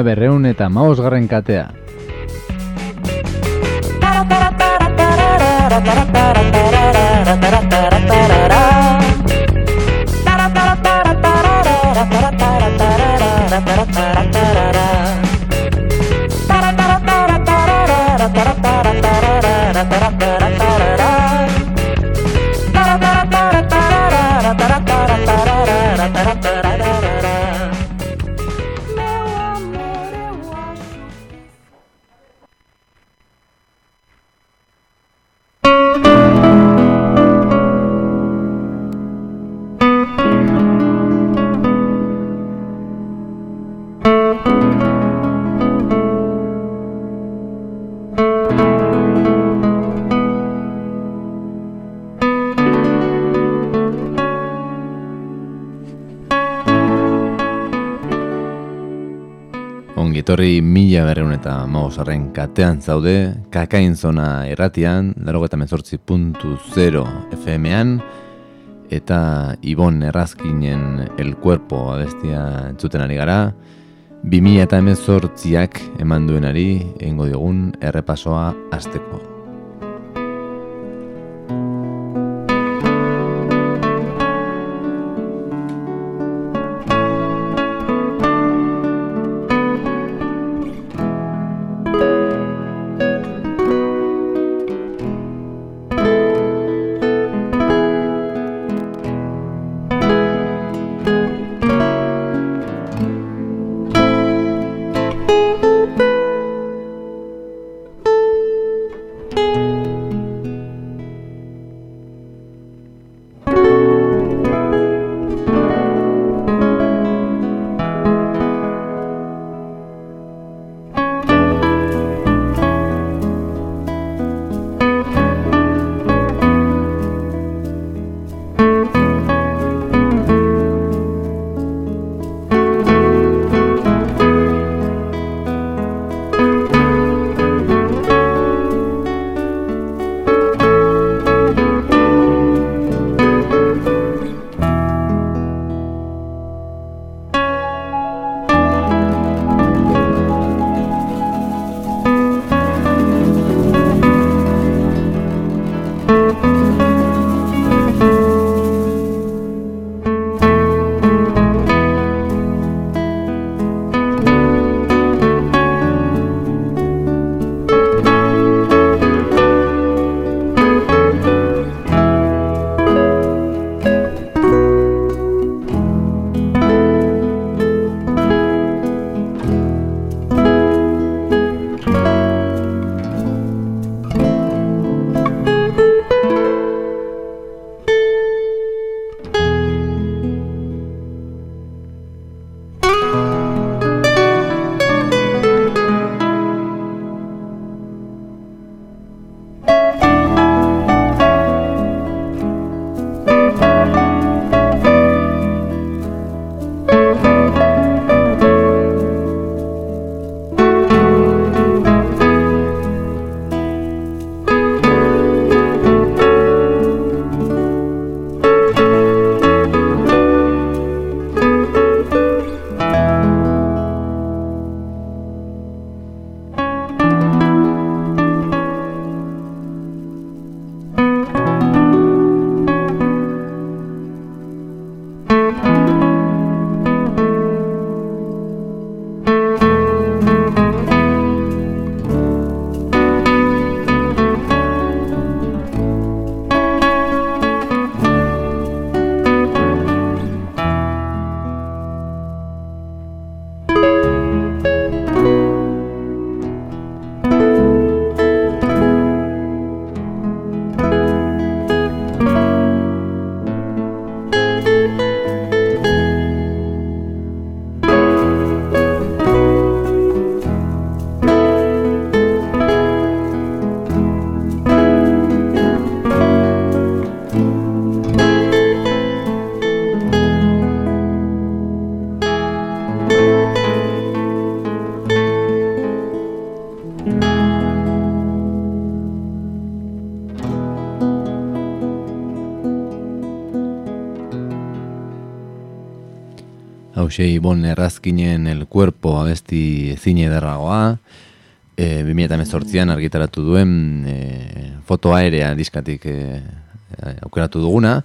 mila berreun eta maosgarren katea. Ongitorri mila berreun eta mausarren katean zaude, kakain zona erratian, laro eta puntu FM-an, eta Ibon Errazkinen El Cuerpo abestia entzuten ari gara, bi mila eta emezortziak eman duenari, egingo diogun, errepasoa azteko. Hause Ibon Errazkinen el cuerpo abesti ezin ederragoa, e, 2018an argitaratu duen e, foto aerea diskatik e, aukeratu duguna,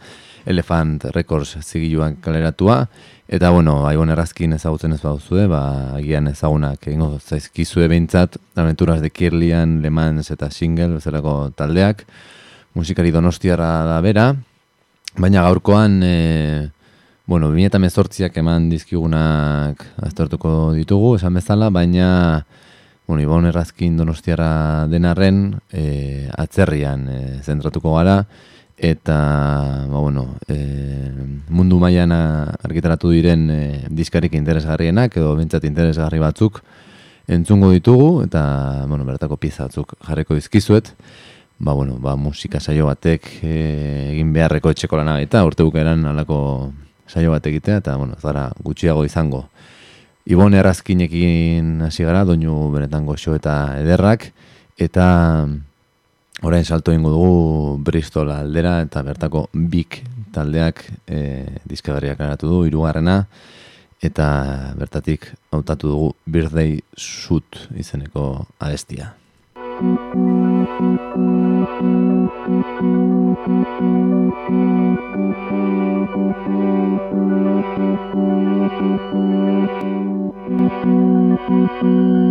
Elefant Records zigiluan kaleratua, eta bueno, Ibon Errazkin ezagutzen ez baduzue, ba, agian ezagunak egingo zaizkizue behintzat, Aventuras de Kirlian, Le Mans eta Single, bezalako taldeak, musikari donostiara da bera, baina gaurkoan, e, bueno, 2018ak eman dizkigunak aztertuko ditugu, esan bezala, baina bueno, Ibon Errazkin donostiara denarren e, atzerrian e, zentratuko gara, eta ba, bueno, e, mundu mailan argitaratu diren e, diskarik interesgarrienak, edo bintzat interesgarri batzuk entzungo ditugu, eta bueno, bertako pieza batzuk jarriko dizkizuet, ba, bueno, ba, musika saio batek e, egin beharreko etxeko lana eta urte bukeran alako saio bat egitea, eta, bueno, zara gutxiago izango. Ibon errazkinekin hasi gara, doinu benetan goxo eta ederrak, eta orain salto ingo dugu Bristol aldera, eta bertako Big taldeak e, dizkagarriak garatu du, irugarrena, eta bertatik hautatu dugu Birthday Shoot izeneko abestia.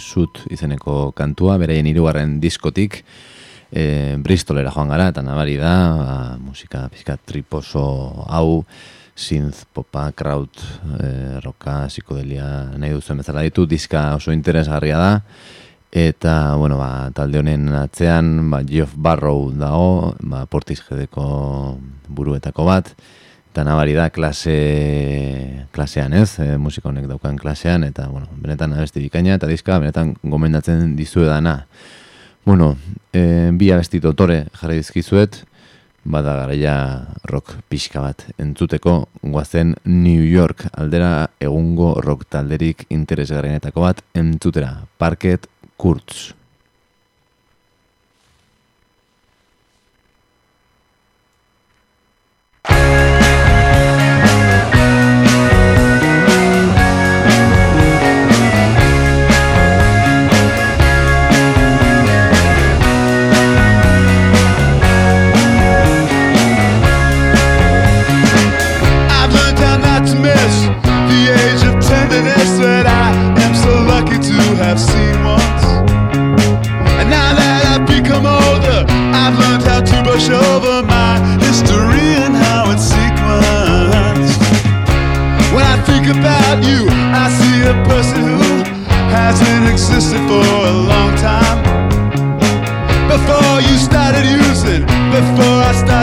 Suit izeneko kantua, beraien hirugarren diskotik e, Bristolera joan gara, eta nabari da, ba, musika pizka triposo hau, synth, popa, kraut, e, roka, psikodelia, nahi duzen bezala ditu, diska oso interesgarria da, eta, bueno, ba, talde honen atzean, ba, Geoff Barrow dago, ba, portiz jedeko buruetako bat, eta nabari da klase, klasean ez, e, musika honek daukan klasean, eta, bueno, benetan abesti bikaina, eta diska, benetan gomendatzen dizuedana. Bueno, e, bi abesti dotore jarri dizkizuet, bada garaia rock pixka bat entzuteko guazen New York aldera egungo rock talderik interesgarrienetako bat entzutera, Parket Kurtz.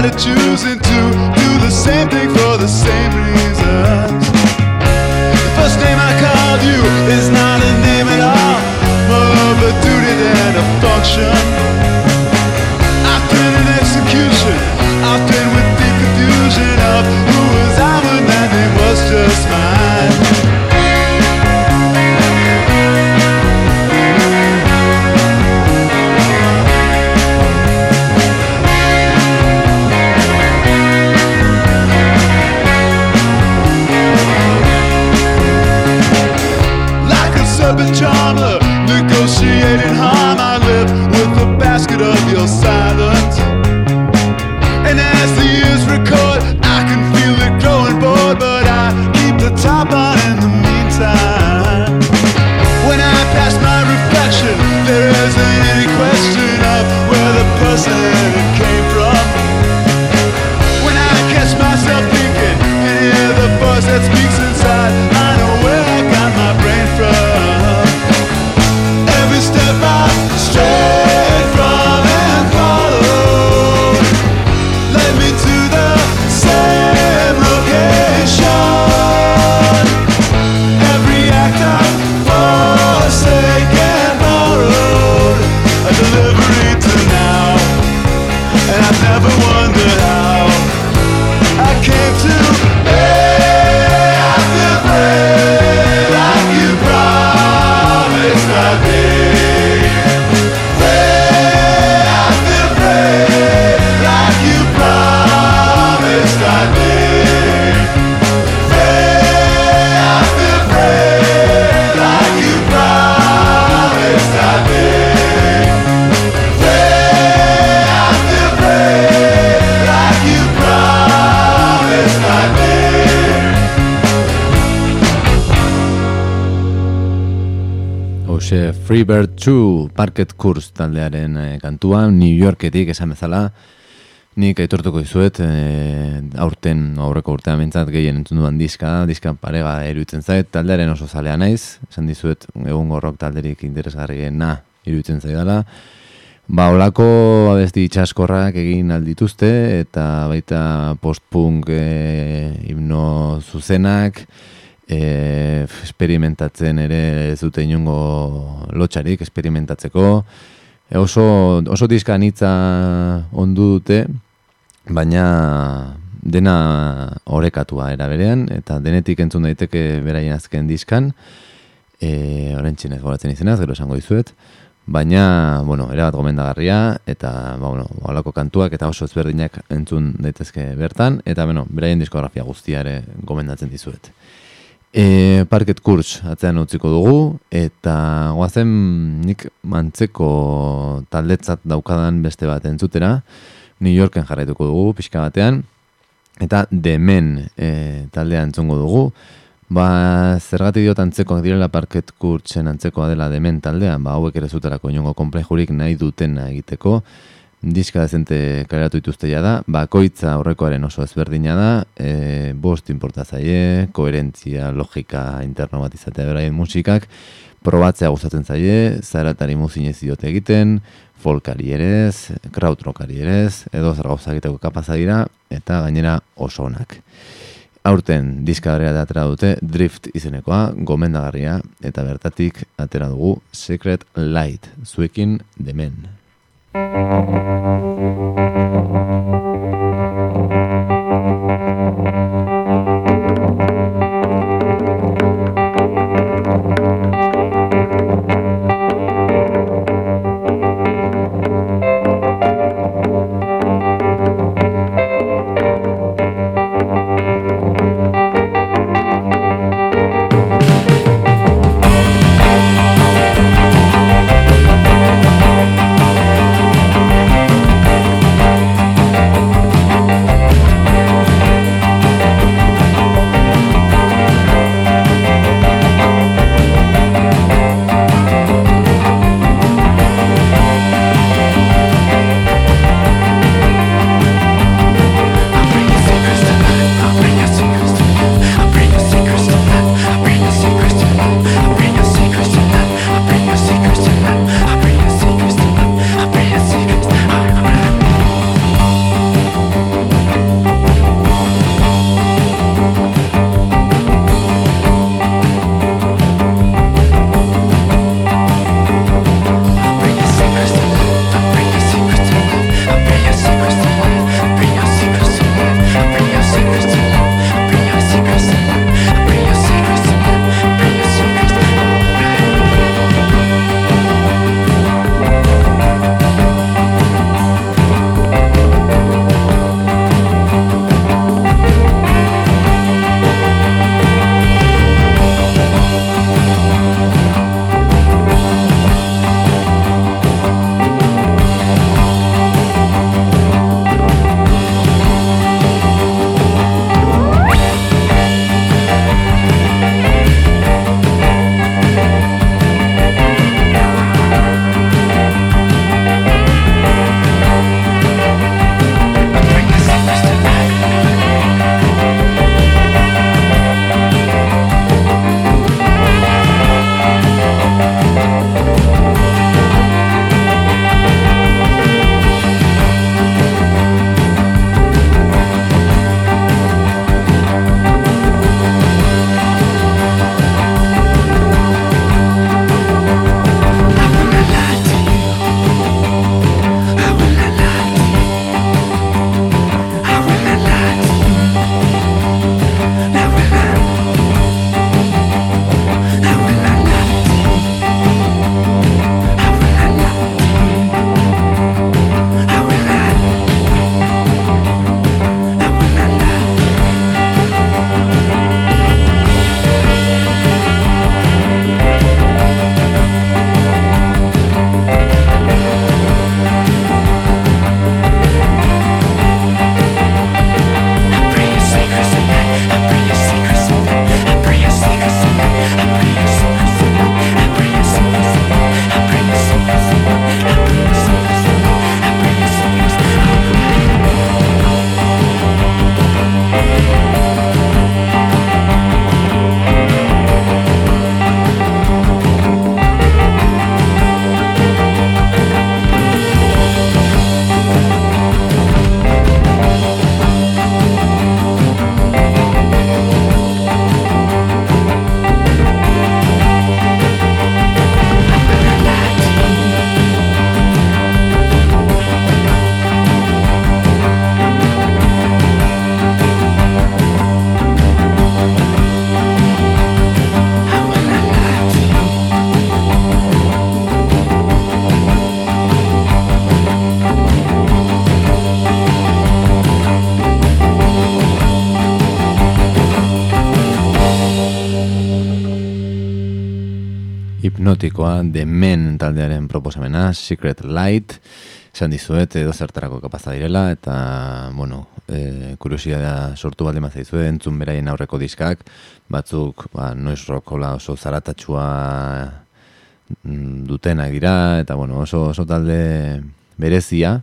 tired of choosing to do the same thing for the same reasons. The first name I called you is not a name at all, more of a duty than a function. I've been an execution, I've been with the confusion of. Freebird 2 Parket Kurs taldearen e, kantua, New Yorketik esan bezala, nik aitortuko izuet, e, aurten, aurreko urtean bintzat, gehien entzun duan diska, diska parega eruditzen zait, taldearen oso zalea naiz, esan dizuet, egun gorrok talderik interesgarrien na, iruditzen zaidala, Ba, olako abesti itxaskorrak egin aldituzte, eta baita post-punk e, himno zuzenak, e, esperimentatzen ere ez dute inungo lotxarik esperimentatzeko. E, oso, oso diska anitza ondu dute, baina dena orekatua era berean, eta denetik entzun daiteke beraien azken diskan, e, oren txinez goratzen izenaz, gero esango dizuet, baina, bueno, era bat gomendagarria, eta, ba, bueno, alako kantuak eta oso ezberdinak entzun daitezke bertan, eta, bueno, beraien diskografia guztia ere gomendatzen dizuet. E, parket kurs atzean utziko dugu, eta guazen nik mantzeko taldetzat daukadan beste bat entzutera, New Yorken jarraituko dugu pixka batean, eta demen e, taldea entzongo dugu, ba zergatik diot antzekoak direla parket kurtzen antzekoa dela demen taldean, ba hauek ere zuterako inongo komplejurik nahi dutena egiteko, diska dezente kaleratu dituzte da, bakoitza aurrekoaren oso ezberdina da, e, bost inporta zaie, koherentzia, logika interno bat izatea beraien musikak, probatzea gustatzen zaie, zaratari muzin ez diote egiten, folkari erez, krautrokari erez, edo zer gauza egiteko kapaza dira, eta gainera oso onak. Aurten diskadarea da atera dute Drift izenekoa, gomendagarria, eta bertatik atera dugu Secret Light, zuekin demen. Thank you. Hipnotikoa The Men taldearen proposamena, Secret Light, esan dizuet edo zertarako kapaza direla, eta, bueno, e, kuriosia sortu balde mazai zuen, entzun beraien aurreko diskak, batzuk, ba, noiz rokola oso zaratatxua mm, dutenak dira, eta, bueno, oso, oso talde berezia,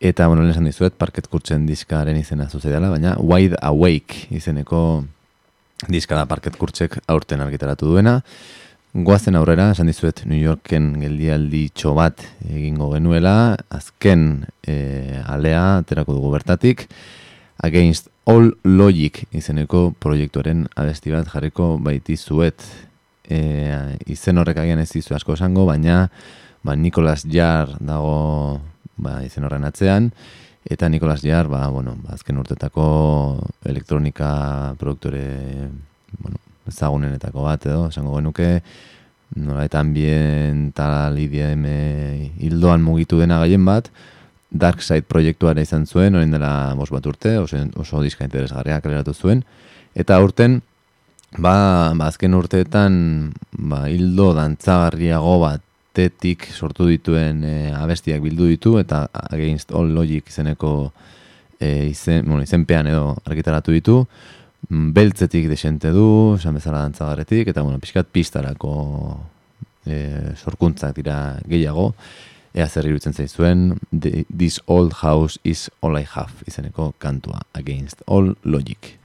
eta, bueno, lehen esan dizuet, parket kurtzen diskaren izena zuzedala, baina Wide Awake izeneko diska da parket kurtzek aurten argitaratu duena, Goazen aurrera, esan dizuet New Yorken geldialdi bat egingo genuela, azken e, alea, aterako dugu bertatik, Against All Logic izeneko proiektuaren adesti bat jarriko baiti zuet. E, izen horrek agian ez dizu asko esango, baina ba, Nicolas Jar dago ba, izen horren atzean, eta Nicolas Jar, ba, bueno, ba, azken urtetako elektronika produktore bueno, ezagunenetako bat edo, esango genuke, nola eta ambiental IDM hildoan mugitu dena gaien bat, Dark Side proiektuara izan zuen, orain dela bos bat urte, oso, oso diska interesgarriak kaleratu zuen, eta urten, ba, ba azken urteetan, ba, hildo dantzagarriago batetik sortu dituen e, abestiak bildu ditu, eta Against All Logic izeneko e, izen, bueno, izenpean edo argitaratu ditu, beltzetik desente du, esan bezala dantzagarretik, eta bueno, pixkat pistarako e, sorkuntzak dira gehiago, ea zer irutzen zaizuen, This Old House is All I Have, izeneko kantua, Against All Logic.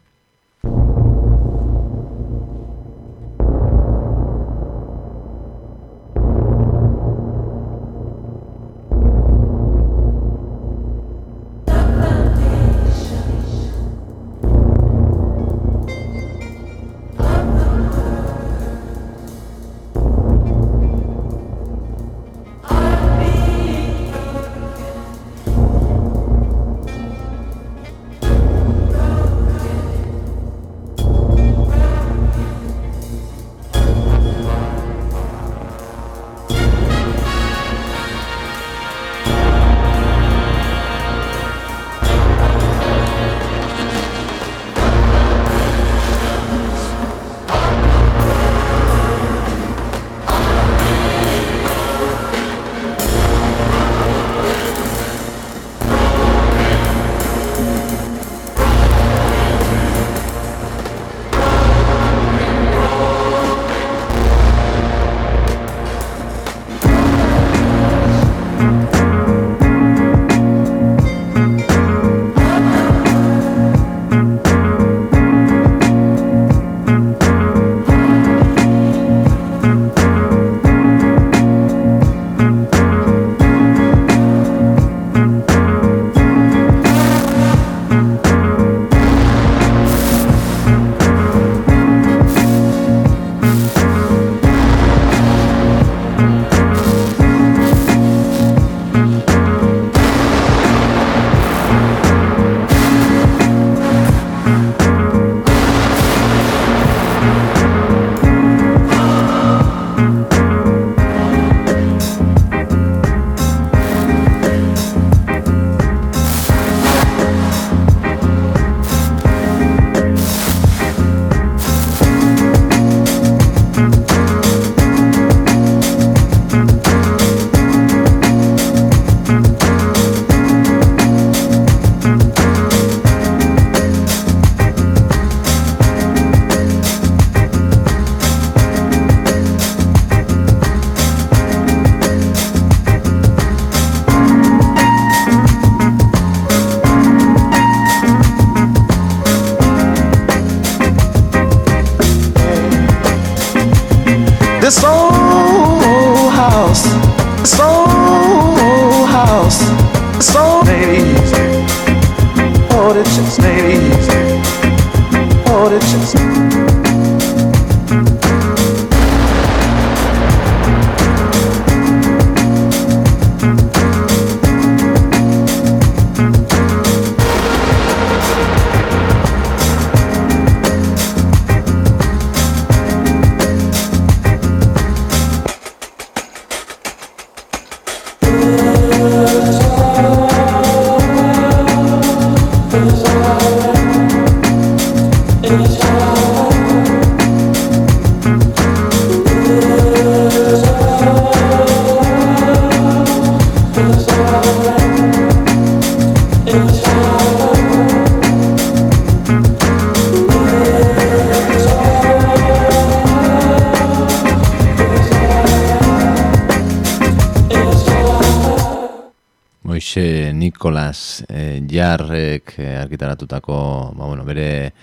Argitaratutako, ba, bueno, bere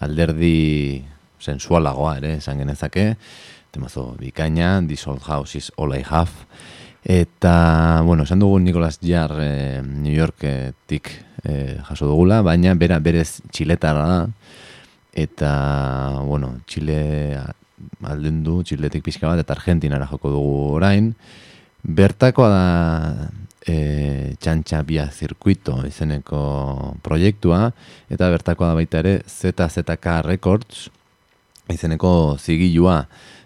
alderdi sensualagoa ere, esan genezake, temazo bikaina, This Old House is All I Have, eta, bueno, esan dugu Nikolas Jarr e, New Yorketik e, jaso dugula, baina bera berez txiletara da, eta, bueno, txile alden du, txiletik pixka bat, eta Argentinara joko dugu orain, Bertakoa da e, txantxa bia zirkuito izeneko proiektua, eta bertakoa da baita ere ZZK Records izeneko zigilua.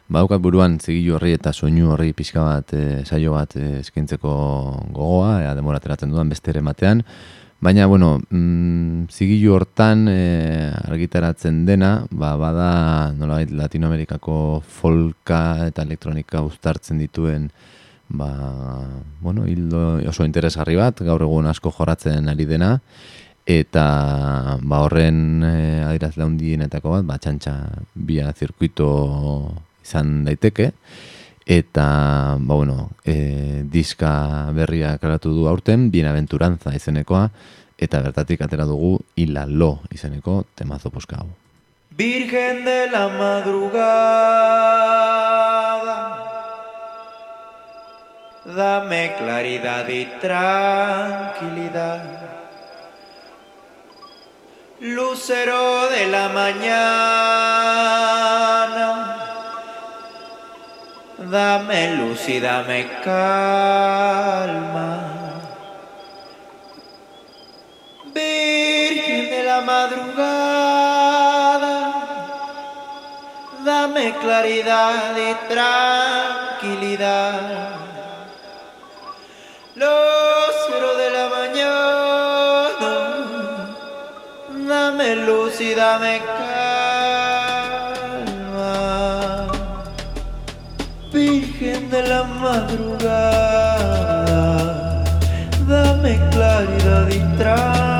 Baukat buruan zigilu horri eta soinu horri pixka bat, e, saio bat e, eskintzeko gogoa, ea demora teratzen dudan beste ere matean. Baina, bueno, mm, zigilu hortan e, argitaratzen dena, ba, bada nolabait Latinoamerikako folka eta elektronika uztartzen dituen ba, bueno, hildo oso interesgarri bat, gaur egun asko joratzen ari dena, eta ba, horren e, adiraz leundienetako bat, ba, txantxa bia zirkuito izan daiteke, eta ba, bueno, e, diska berria karatu du aurten, bienaventurantza izenekoa, eta bertatik atera dugu ila lo izeneko temazo poska hau. Virgen de la madrugada dame claridad y tranquilidad. Lucero de la mañana, dame luz y dame calma. Virgen de la madrugada, dame claridad y tranquilidad cero de la mañana, dame luz y dame calma, Virgen de la madrugada, dame claridad y tranquilidad.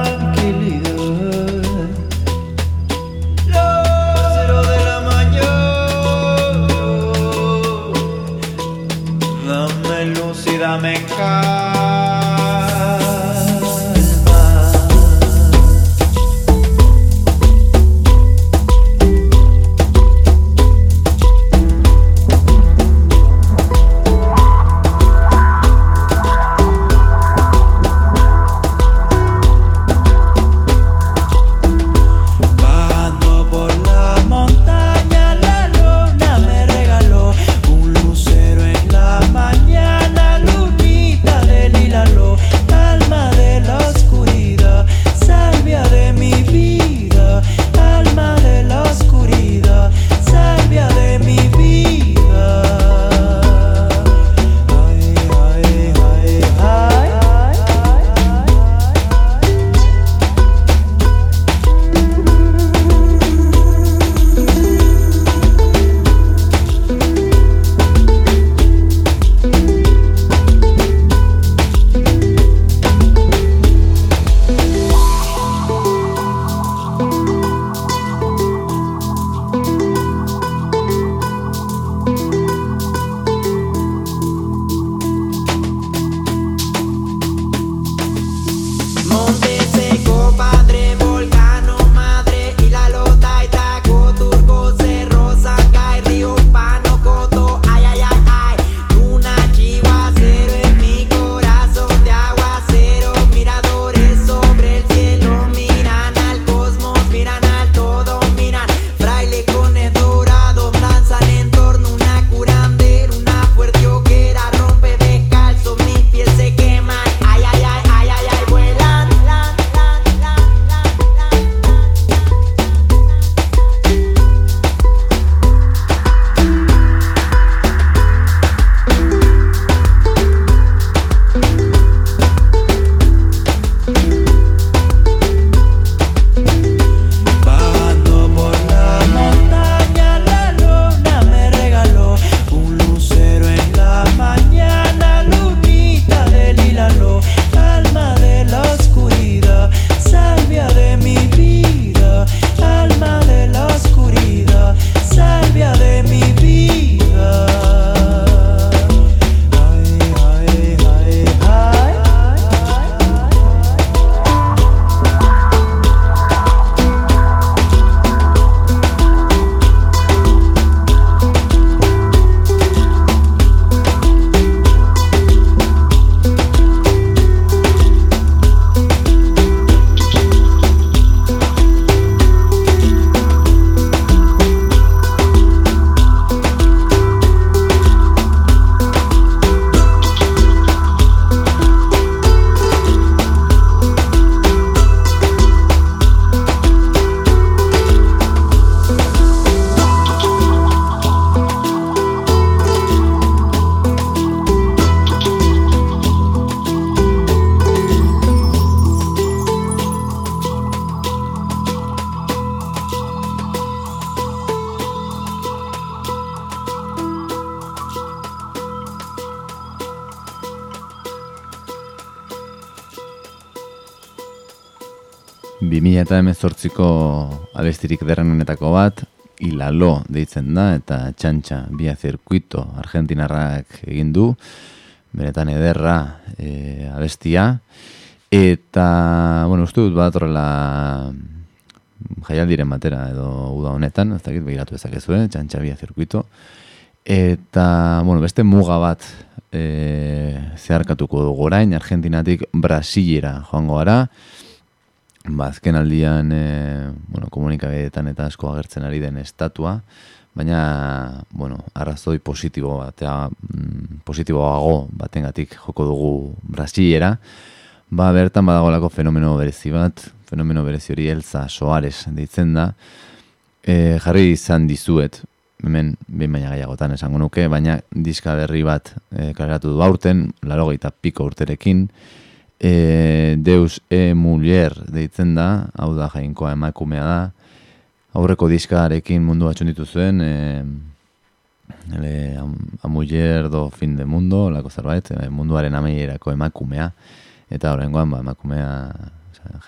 Eta emezortziko abestirik derrenenetako bat, Ilalo deitzen da, eta txantxa bia zirkuito argentinarrak egin du, benetan ederra e, abestia, eta, bueno, uste dut bat horrela jaialdiren batera edo uda honetan, ez dakit begiratu ezakezu, eh? txantxa bia zirkuito, eta, bueno, beste muga bat e, zeharkatuko dugu orain, Argentinatik Brasilera joango gara, ba, azken aldian e, bueno, komunikabeetan eta asko agertzen ari den estatua, baina bueno, arrazoi positibo batea, mm, positiboago batengatik joko dugu Brasilera, ba, bertan badagolako fenomeno berezi bat, fenomeno berezi hori Elza Soares deitzen da, e, jarri izan dizuet, hemen behin baina gaiagotan esango nuke, baina diska berri bat e, kaleratu du aurten, laro piko urterekin, e, Deus e Muller deitzen da, hau da jainkoa emakumea da, aurreko diskarekin mundu batxun dituzuen, e, ele, a, Muller do fin de mundo, lako zerbait, e, munduaren ameierako emakumea, eta horrengoan ba, emakumea,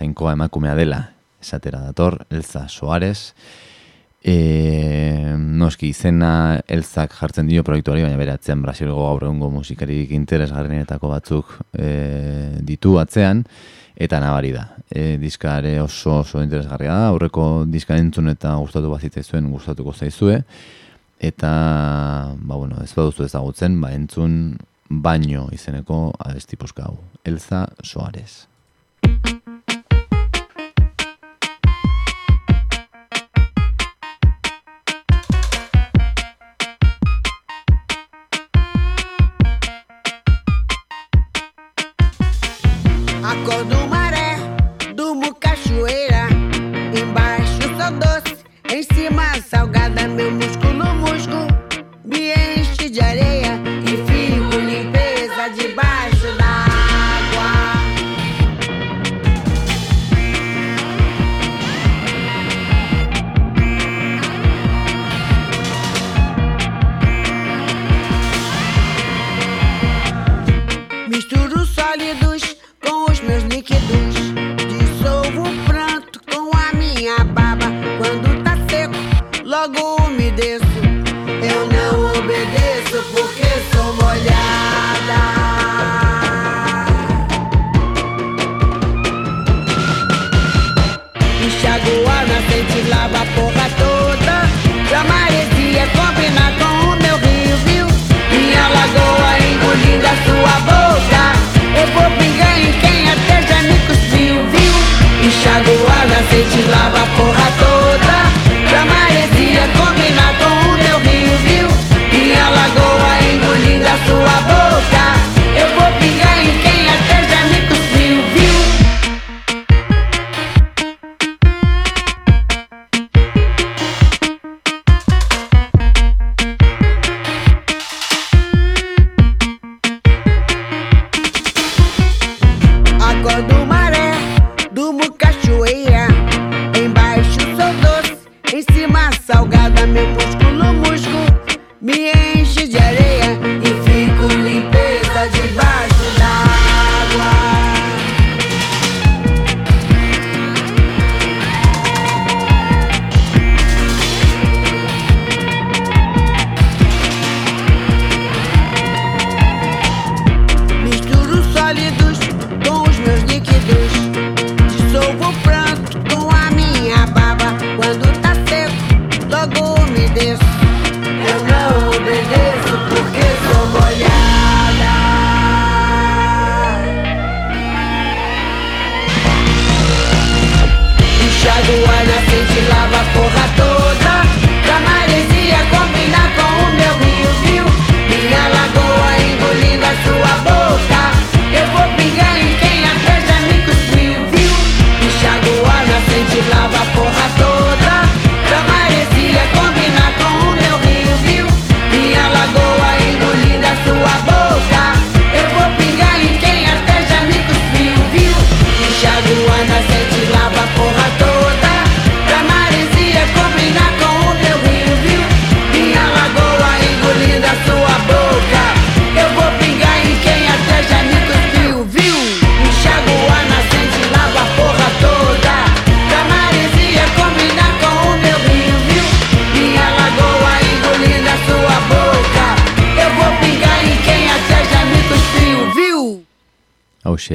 jainkoa emakumea dela, esatera dator, Elza Soares, E, noski izena elzak jartzen dio proiektuari, baina bere atzean Brasilgo gaur egungo musikarik interesgarrienetako batzuk e, ditu atzean, eta nabari da. E, diskare oso oso interesgarria da, aurreko diska entzun eta gustatu bazitza zuen gustatuko zaizue, eta ba, bueno, ez baduzu ezagutzen, ba, entzun baino izeneko abestipuzka hau. Elza Soares.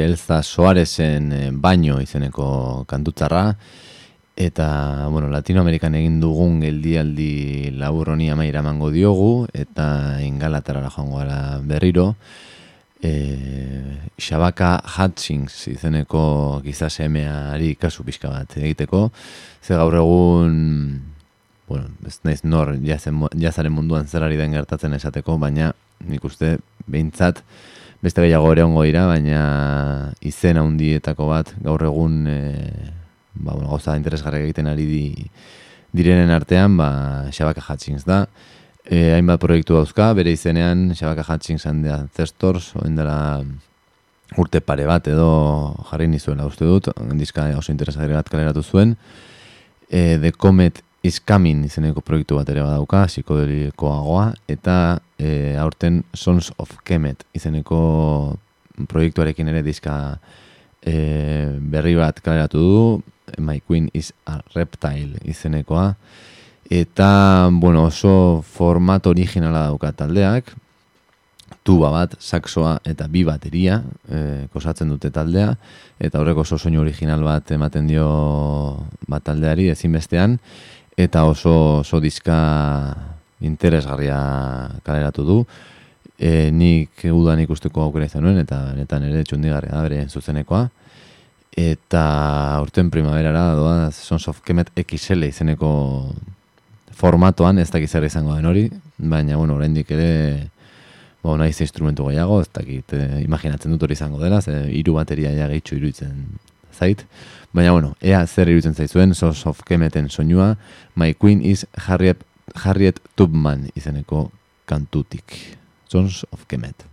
Elza Soarezen e, baino izeneko kantutzarra, eta, bueno, Latinoamerikan egin dugun geldialdi labur honi amaira emango diogu, eta ingalaterara joango gara berriro, e, Xabaka Hutchings izeneko gizasemeari kasu pixka bat egiteko, ze gaur egun, bueno, ez naiz nor jazaren munduan zerari den gertatzen esateko, baina nik uste behintzat, beste gehiago ere ongo dira, baina izen handietako bat gaur egun e, ba, bueno, goza interesgarri egiten ari di, direnen artean, ba, Xabaka Hutchings da. E, hainbat proiektu dauzka, bere izenean Xabaka Hutchings and the Ancestors, oen dela urte pare bat edo jarri nizuela uste dut, diska oso interesgarri bat kaleratu zuen. E, The Comet is Coming izeneko proiektu bat ere badauka, psikodelikoagoa, eta e, aurten Sons of Kemet izeneko proiektuarekin ere diska e, berri bat kaleratu du, My Queen is a Reptile izenekoa, eta bueno, oso format originala dauka taldeak, tuba bat, saxoa eta bi bateria e, kosatzen dute taldea, eta horreko oso soinu original bat ematen dio bat taldeari ezinbestean, eta oso, oso diska interesgarria kaleratu du. E, nik udan ikusteko aukera izan nuen, eta netan ere txundigarria da bere zuzenekoa. Eta urten primaverara doa Sons of Kemet XL izeneko formatoan, ez dakit zer izango den hori, baina, bueno, oraindik ere, bo, nahiz instrumentu gehiago, ez dakit, eh, imaginatzen dut hori izango dela, ze hiru bateria ja gehitxu iruditzen zait, baina, bueno, ea zer iruditzen zaizuen, Sons of Kemeten soinua, My Queen is Harriet, Harriet Tubman izeneko kantutik. Sons of Kemet.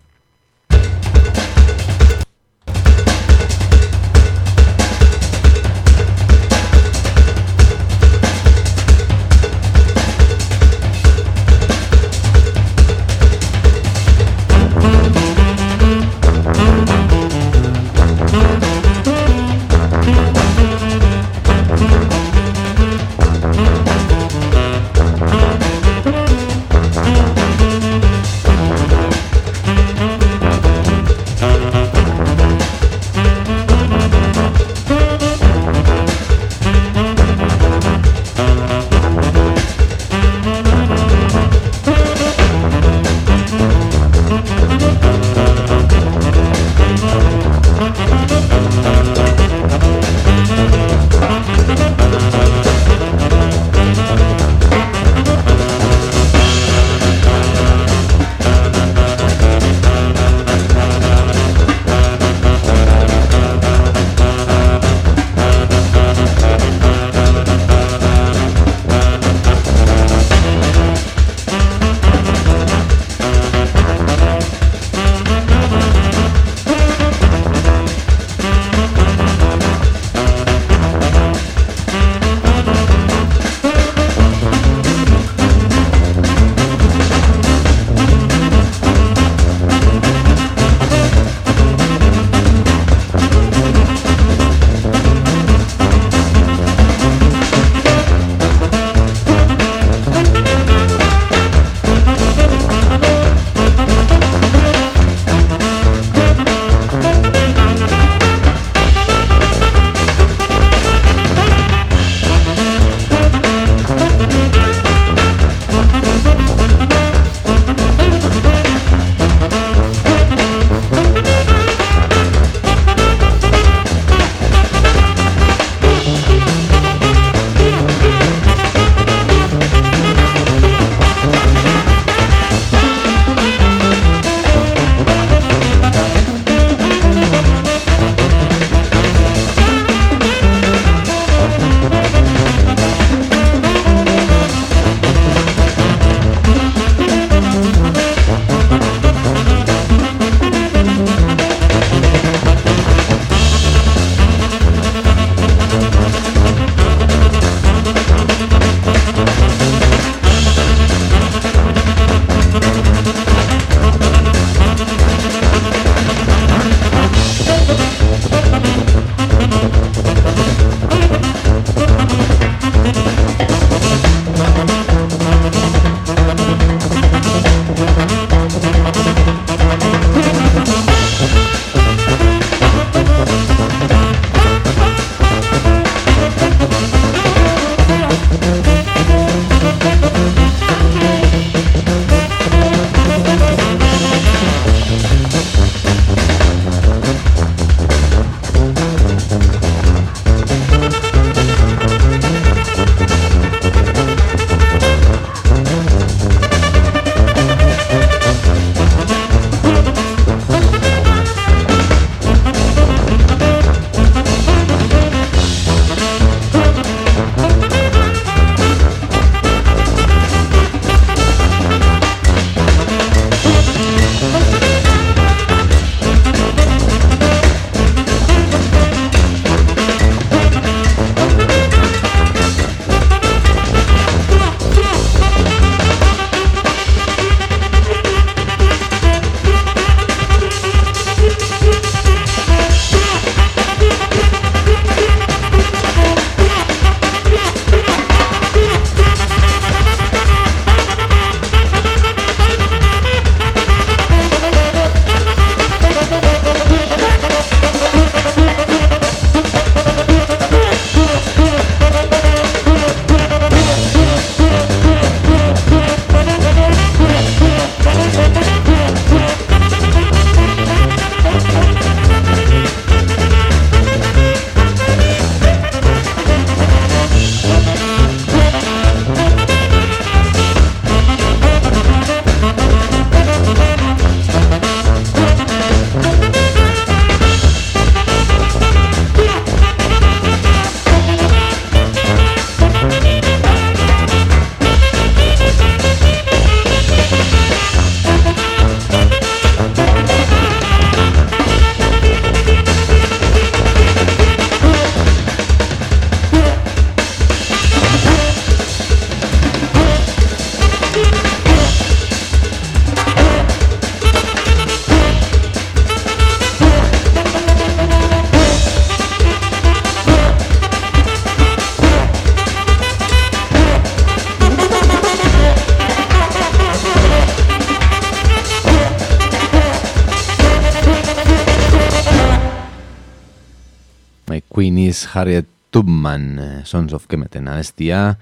Queen is Harriet Tubman, eh, Sons of Kemeten abestia,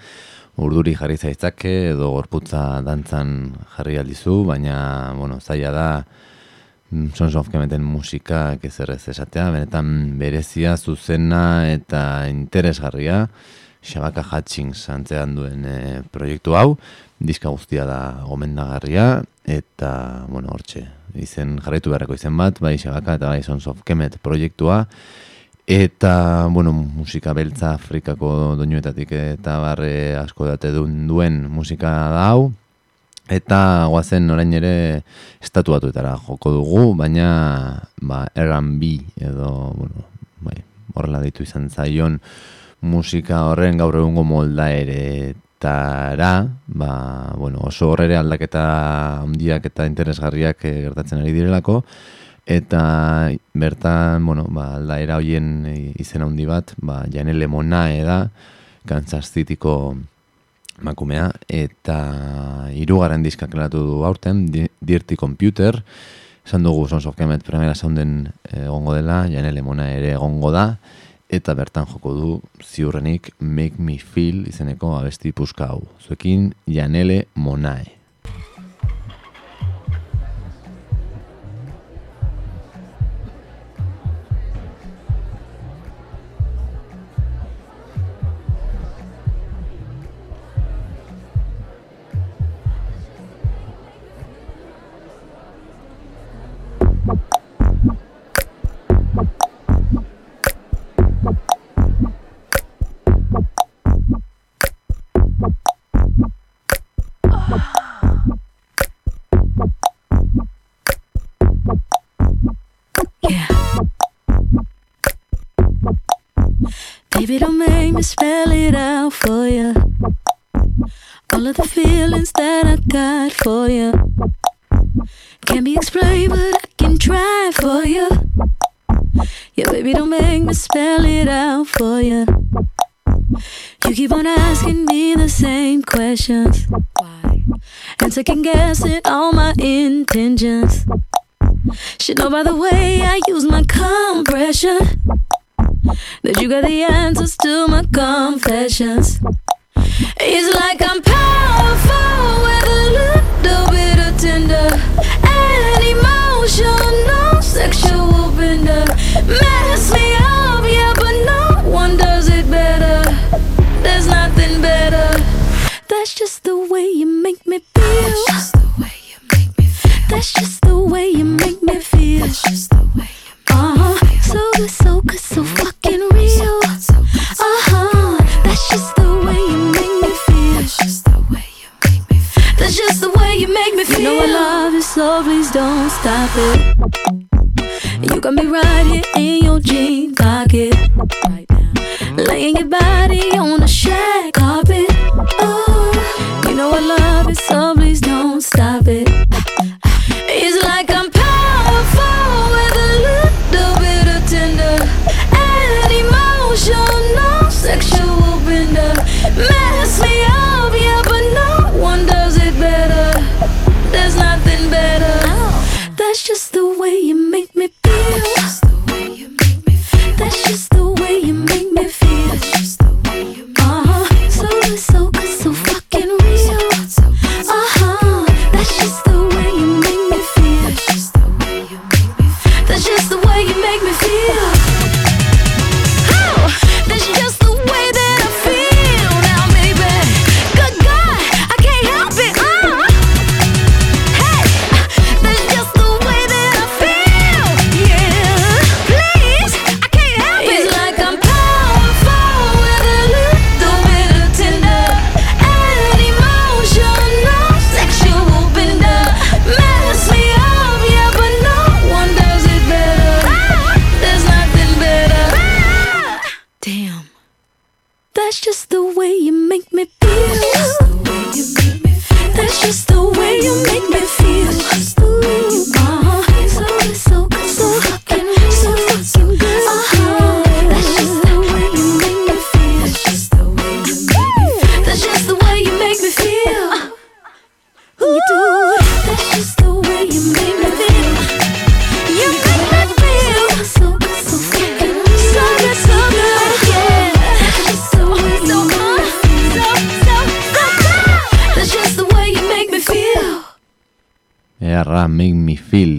urduri jarri zaitzake edo gorputza dantzan jarri aldizu, baina, bueno, zaila da mm, Sons of Kemeten musika kezerrez esatea, benetan berezia, zuzena eta interesgarria, Shabaka Hutchings antzean duen e, proiektu hau, diska guztia da gomendagarria, eta, bueno, hortxe, izen jarraitu beharreko izen bat, bai Shabaka eta bai Sons of Kemet proiektua, Eta, bueno, musika beltza Afrikako doinuetatik eta barre asko date duen, duen musika da hau. Eta guazen orain ere estatuatuetara joko dugu, baina ba, R&B edo, bueno, bai, horrela ditu izan zaion musika horren gaur egungo molda ere tara, ba, bueno, oso horrere aldaketa handiak eta interesgarriak eh, gertatzen ari direlako, Eta bertan, bueno, ba, aldaera hoien izen handi bat, ba, Janele Monae da, Kansas Cityko makumea, eta hirugarren diskak latu du aurten, Dirty Computer, esan dugu Sons of Kemet primera sounden egongo dela, Janele Monae ere egongo da, eta bertan joko du ziurrenik Make Me Feel izeneko abesti puska hau. Zuekin Janele Monae. Baby, don't make me spell it out for you. All of the feelings that I got for you can't be explained, but I can try for you. Yeah, baby, don't make me spell it out for you. You keep on asking me the same questions. Why? And second guessing all my intentions. Should know by the way I use my compression that you got the answers to my confessions. It's like I'm powerful with a little bit of tender and emotional sexual bender. Mess me up, yeah, but no one does it better. There's nothing better. That's just the way you make me feel. That's just the way you make me feel. That's just the way you make me feel. That's just the way you make uh -huh. So good, so good, so fucking so please don't stop it. You got me right here in your jean pocket. Laying your body on a shag carpet. Oh, you know I love it, so please don't stop it.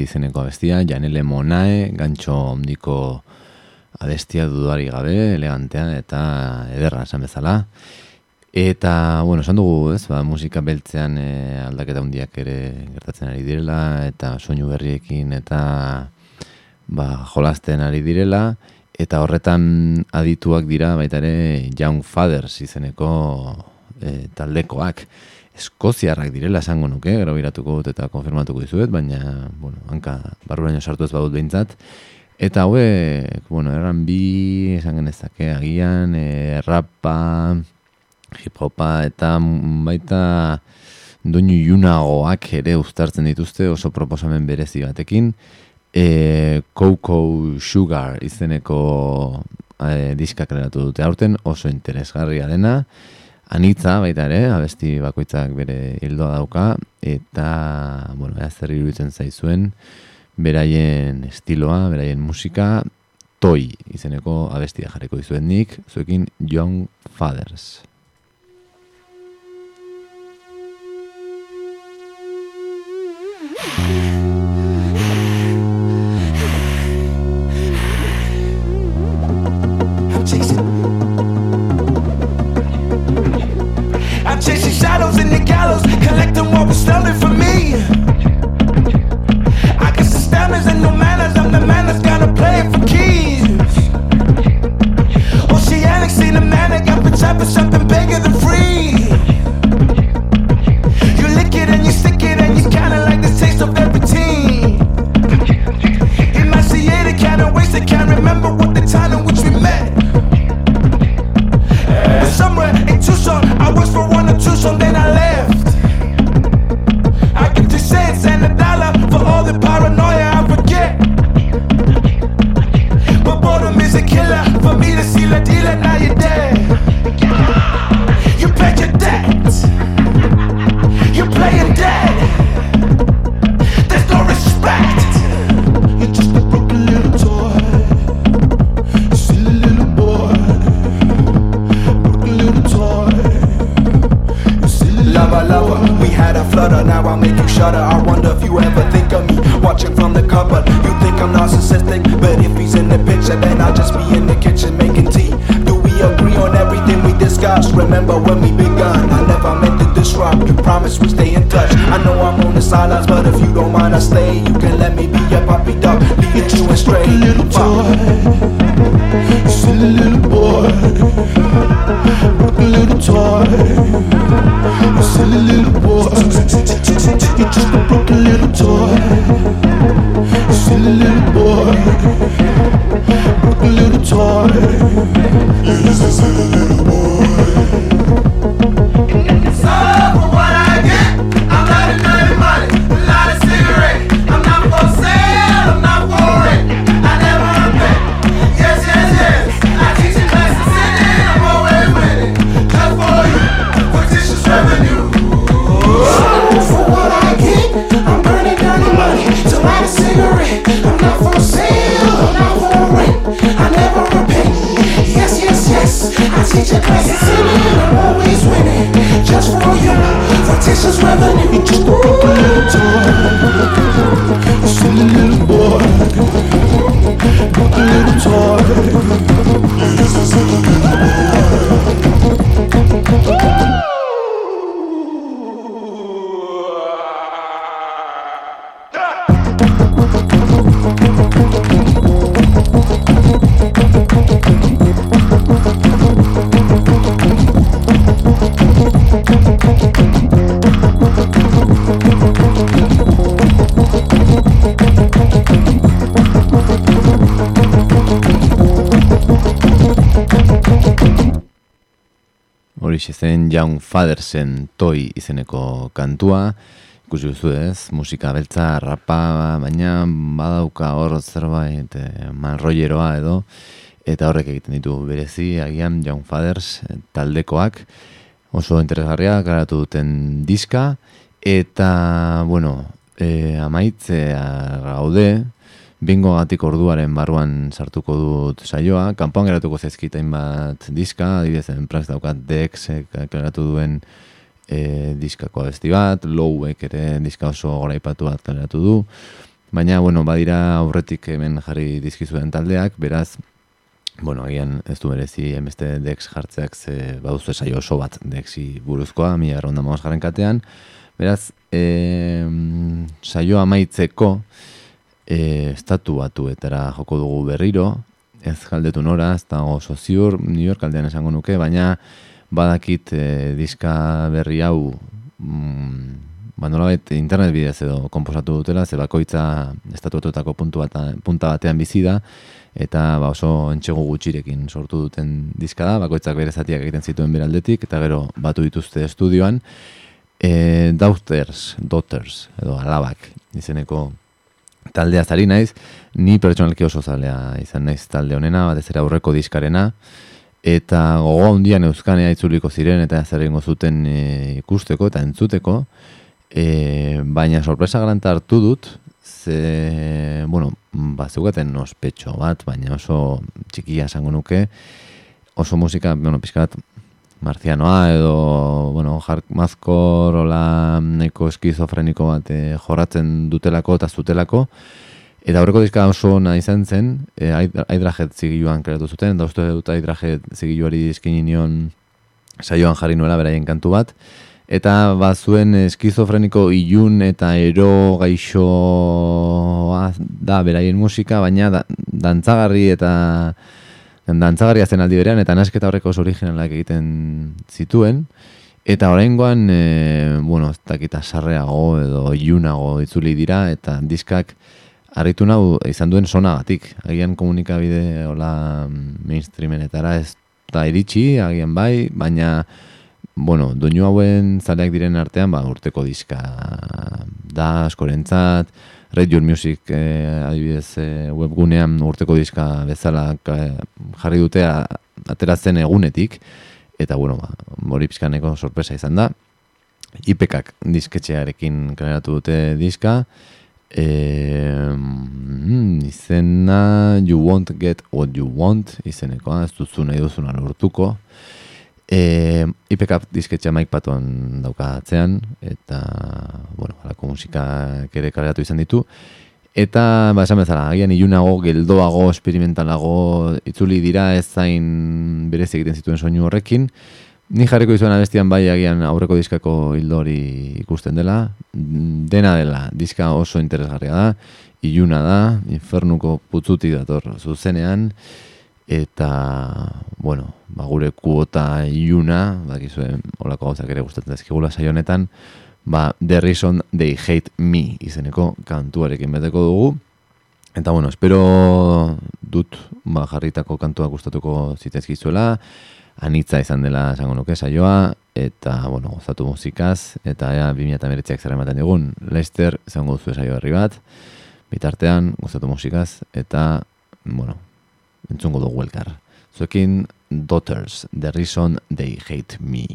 Izeneko abestia, Janele Monae, gantxo ondiko abestia duduari gabe, elegantea eta ederra esan bezala. Eta, bueno, esan dugu, ez, ba, musika beltzean e, aldaketa hundiak ere gertatzen ari direla, eta soinu berriekin eta ba, jolasten ari direla, eta horretan adituak dira baita ere Young Fathers izeneko e, taldekoak. Eskoziarrak direla esango nuke, gero biratuko dut eta konfirmatuko dizuet, baina, bueno, hanka barruraino sartu ez badut behintzat. Eta hauek, bueno, erran bi, esan genezake, agian, e, rapa, hip-hopa, eta baita doinu junagoak ere uztartzen dituzte oso proposamen berezi batekin. E, Coco Sugar izeneko e, diskak eratu dute aurten, oso interesgarria dena. Anitza baita ere, abesti bakoitzak bere hildoa dauka, eta, bueno, ea zer iruditzen zaizuen, beraien estiloa, beraien musika, toi izeneko abestia jarriko dizuen nik, zuekin Young Fathers. Me. I got systems and no manners, I'm the man that's gonna play for. Oceanic, something bigger than free. Remember when we begun? I never meant to disrupt. You promised we stay in touch. I know I'm on the sidelines, but if you don't mind, I stay. You can let me be your puppy dog, leading you astray. little toy. Young Fathersen Toy izeneko kantua, ikusi duzu ez, musika beltza, rapa, baina badauka hor zerbait eh, manrolleroa edo, eta horrek egiten ditu berezi, agian Young Fathers eh, taldekoak, oso interesgarria garatu duten diska, eta, bueno, e, amaitzea gaude, bingo gatik orduaren barruan sartuko dut saioa, kanpoan geratuko zezkitain bat diska, adibidez, enpraz daukat Dex, eh, garatu duen e, diskako abesti bat, lowek ere diska oso goraipatu bat kaleratu du, baina, bueno, badira aurretik hemen jarri dizkizuen taldeak, beraz, bueno, agian ez du berezi enbeste dex jartzeak ze baduzu saio oso bat dexi buruzkoa, mi erronda katean, beraz, e, saio amaitzeko, e, estatu batuetara joko dugu berriro, ez galdetu nora, ez da oso ziur, New York aldean esango nuke, baina badakit e, diska berri hau mm, ba, nolabait internet bidez edo komposatu dutela, ze bakoitza estatu puntu bat, punta batean bizi da, eta ba, oso entxegu gutxirekin sortu duten diska da, bakoitzak bere zatiak egiten zituen beraldetik, eta gero batu dituzte estudioan, e, daughters, daughters, edo alabak, izeneko taldea zari naiz, ni pertsonalki oso zalea izan naiz talde honena, batez ere aurreko diskarena, eta gogo handian euskanea itzuliko ziren eta zer egingo zuten e, ikusteko eta entzuteko, e, baina sorpresa garanta hartu dut, ze, bueno, ba, zeugaten ospetxo bat, baina oso txikia esango nuke, oso musika, bueno, pizkat, marzianoa edo, bueno, jark mazkor, ola, neko eskizofreniko bat e, jorratzen dutelako eta zutelako, Eta horreko diska oso ona izan zen, e, aidrajet zigiluan kreatu zuten, da uste dut aidrajet zigiluari dizkin nion saioan jarri nuela beraien kantu bat. Eta bazuen eskizofreniko ilun eta ero gaixo da beraien musika, baina da, dantzagarri eta dantzagarria zen aldi berean, eta nasketa horreko oso originalak egiten zituen. Eta oraingoan, e, bueno, ez dakita sarreago edo ilunago itzuli dira, eta diskak harritu nau izan duen sonagatik. Agian komunikabide hola mainstreamenetara ez da iritsi, agian bai, baina bueno, doinu hauen zaleak diren artean, ba, urteko diska da, askorentzat, Radio Music eh, adibidez eh, webgunean urteko diska bezala eh, jarri dute ateratzen egunetik, eta bueno, ba, hori pizkaneko sorpresa izan da. IPKak disketxearekin kaleratu dute diska, E, mm, izena You Won't Get What You Want izeneko, ez duzu nahi duzuna lortuko. E, IPK disketxea maik patuan dauka atzean, eta, bueno, alako musika ere kaleratu izan ditu. Eta, ba, esan bezala, agian ilunago, geldoago, experimentalago, itzuli dira ez zain berez egiten zituen soinu horrekin. Ni jarriko izuen abestian bai agian aurreko diskako hildori ikusten dela. Dena dela, diska oso interesgarria da. Iluna da, infernuko putzuti dator zuzenean. Eta, bueno, ba, gure kuota iluna, bakizue, olako gauzak ere gustatzen dezkigula saionetan, ba, The Reason They Hate Me izeneko kantuarekin beteko dugu. Eta, bueno, espero dut ba, jarritako kantuak gustatuko zitezkizuela anitza izan dela esango nuke saioa eta bueno, gozatu musikaz eta ea 2019ak zer ematen digun. Lester izango duzu saio berri bat. Bitartean gozatu musikaz eta bueno, entzungo dugu elkar. Zuekin Daughters, The Reason They Hate Me.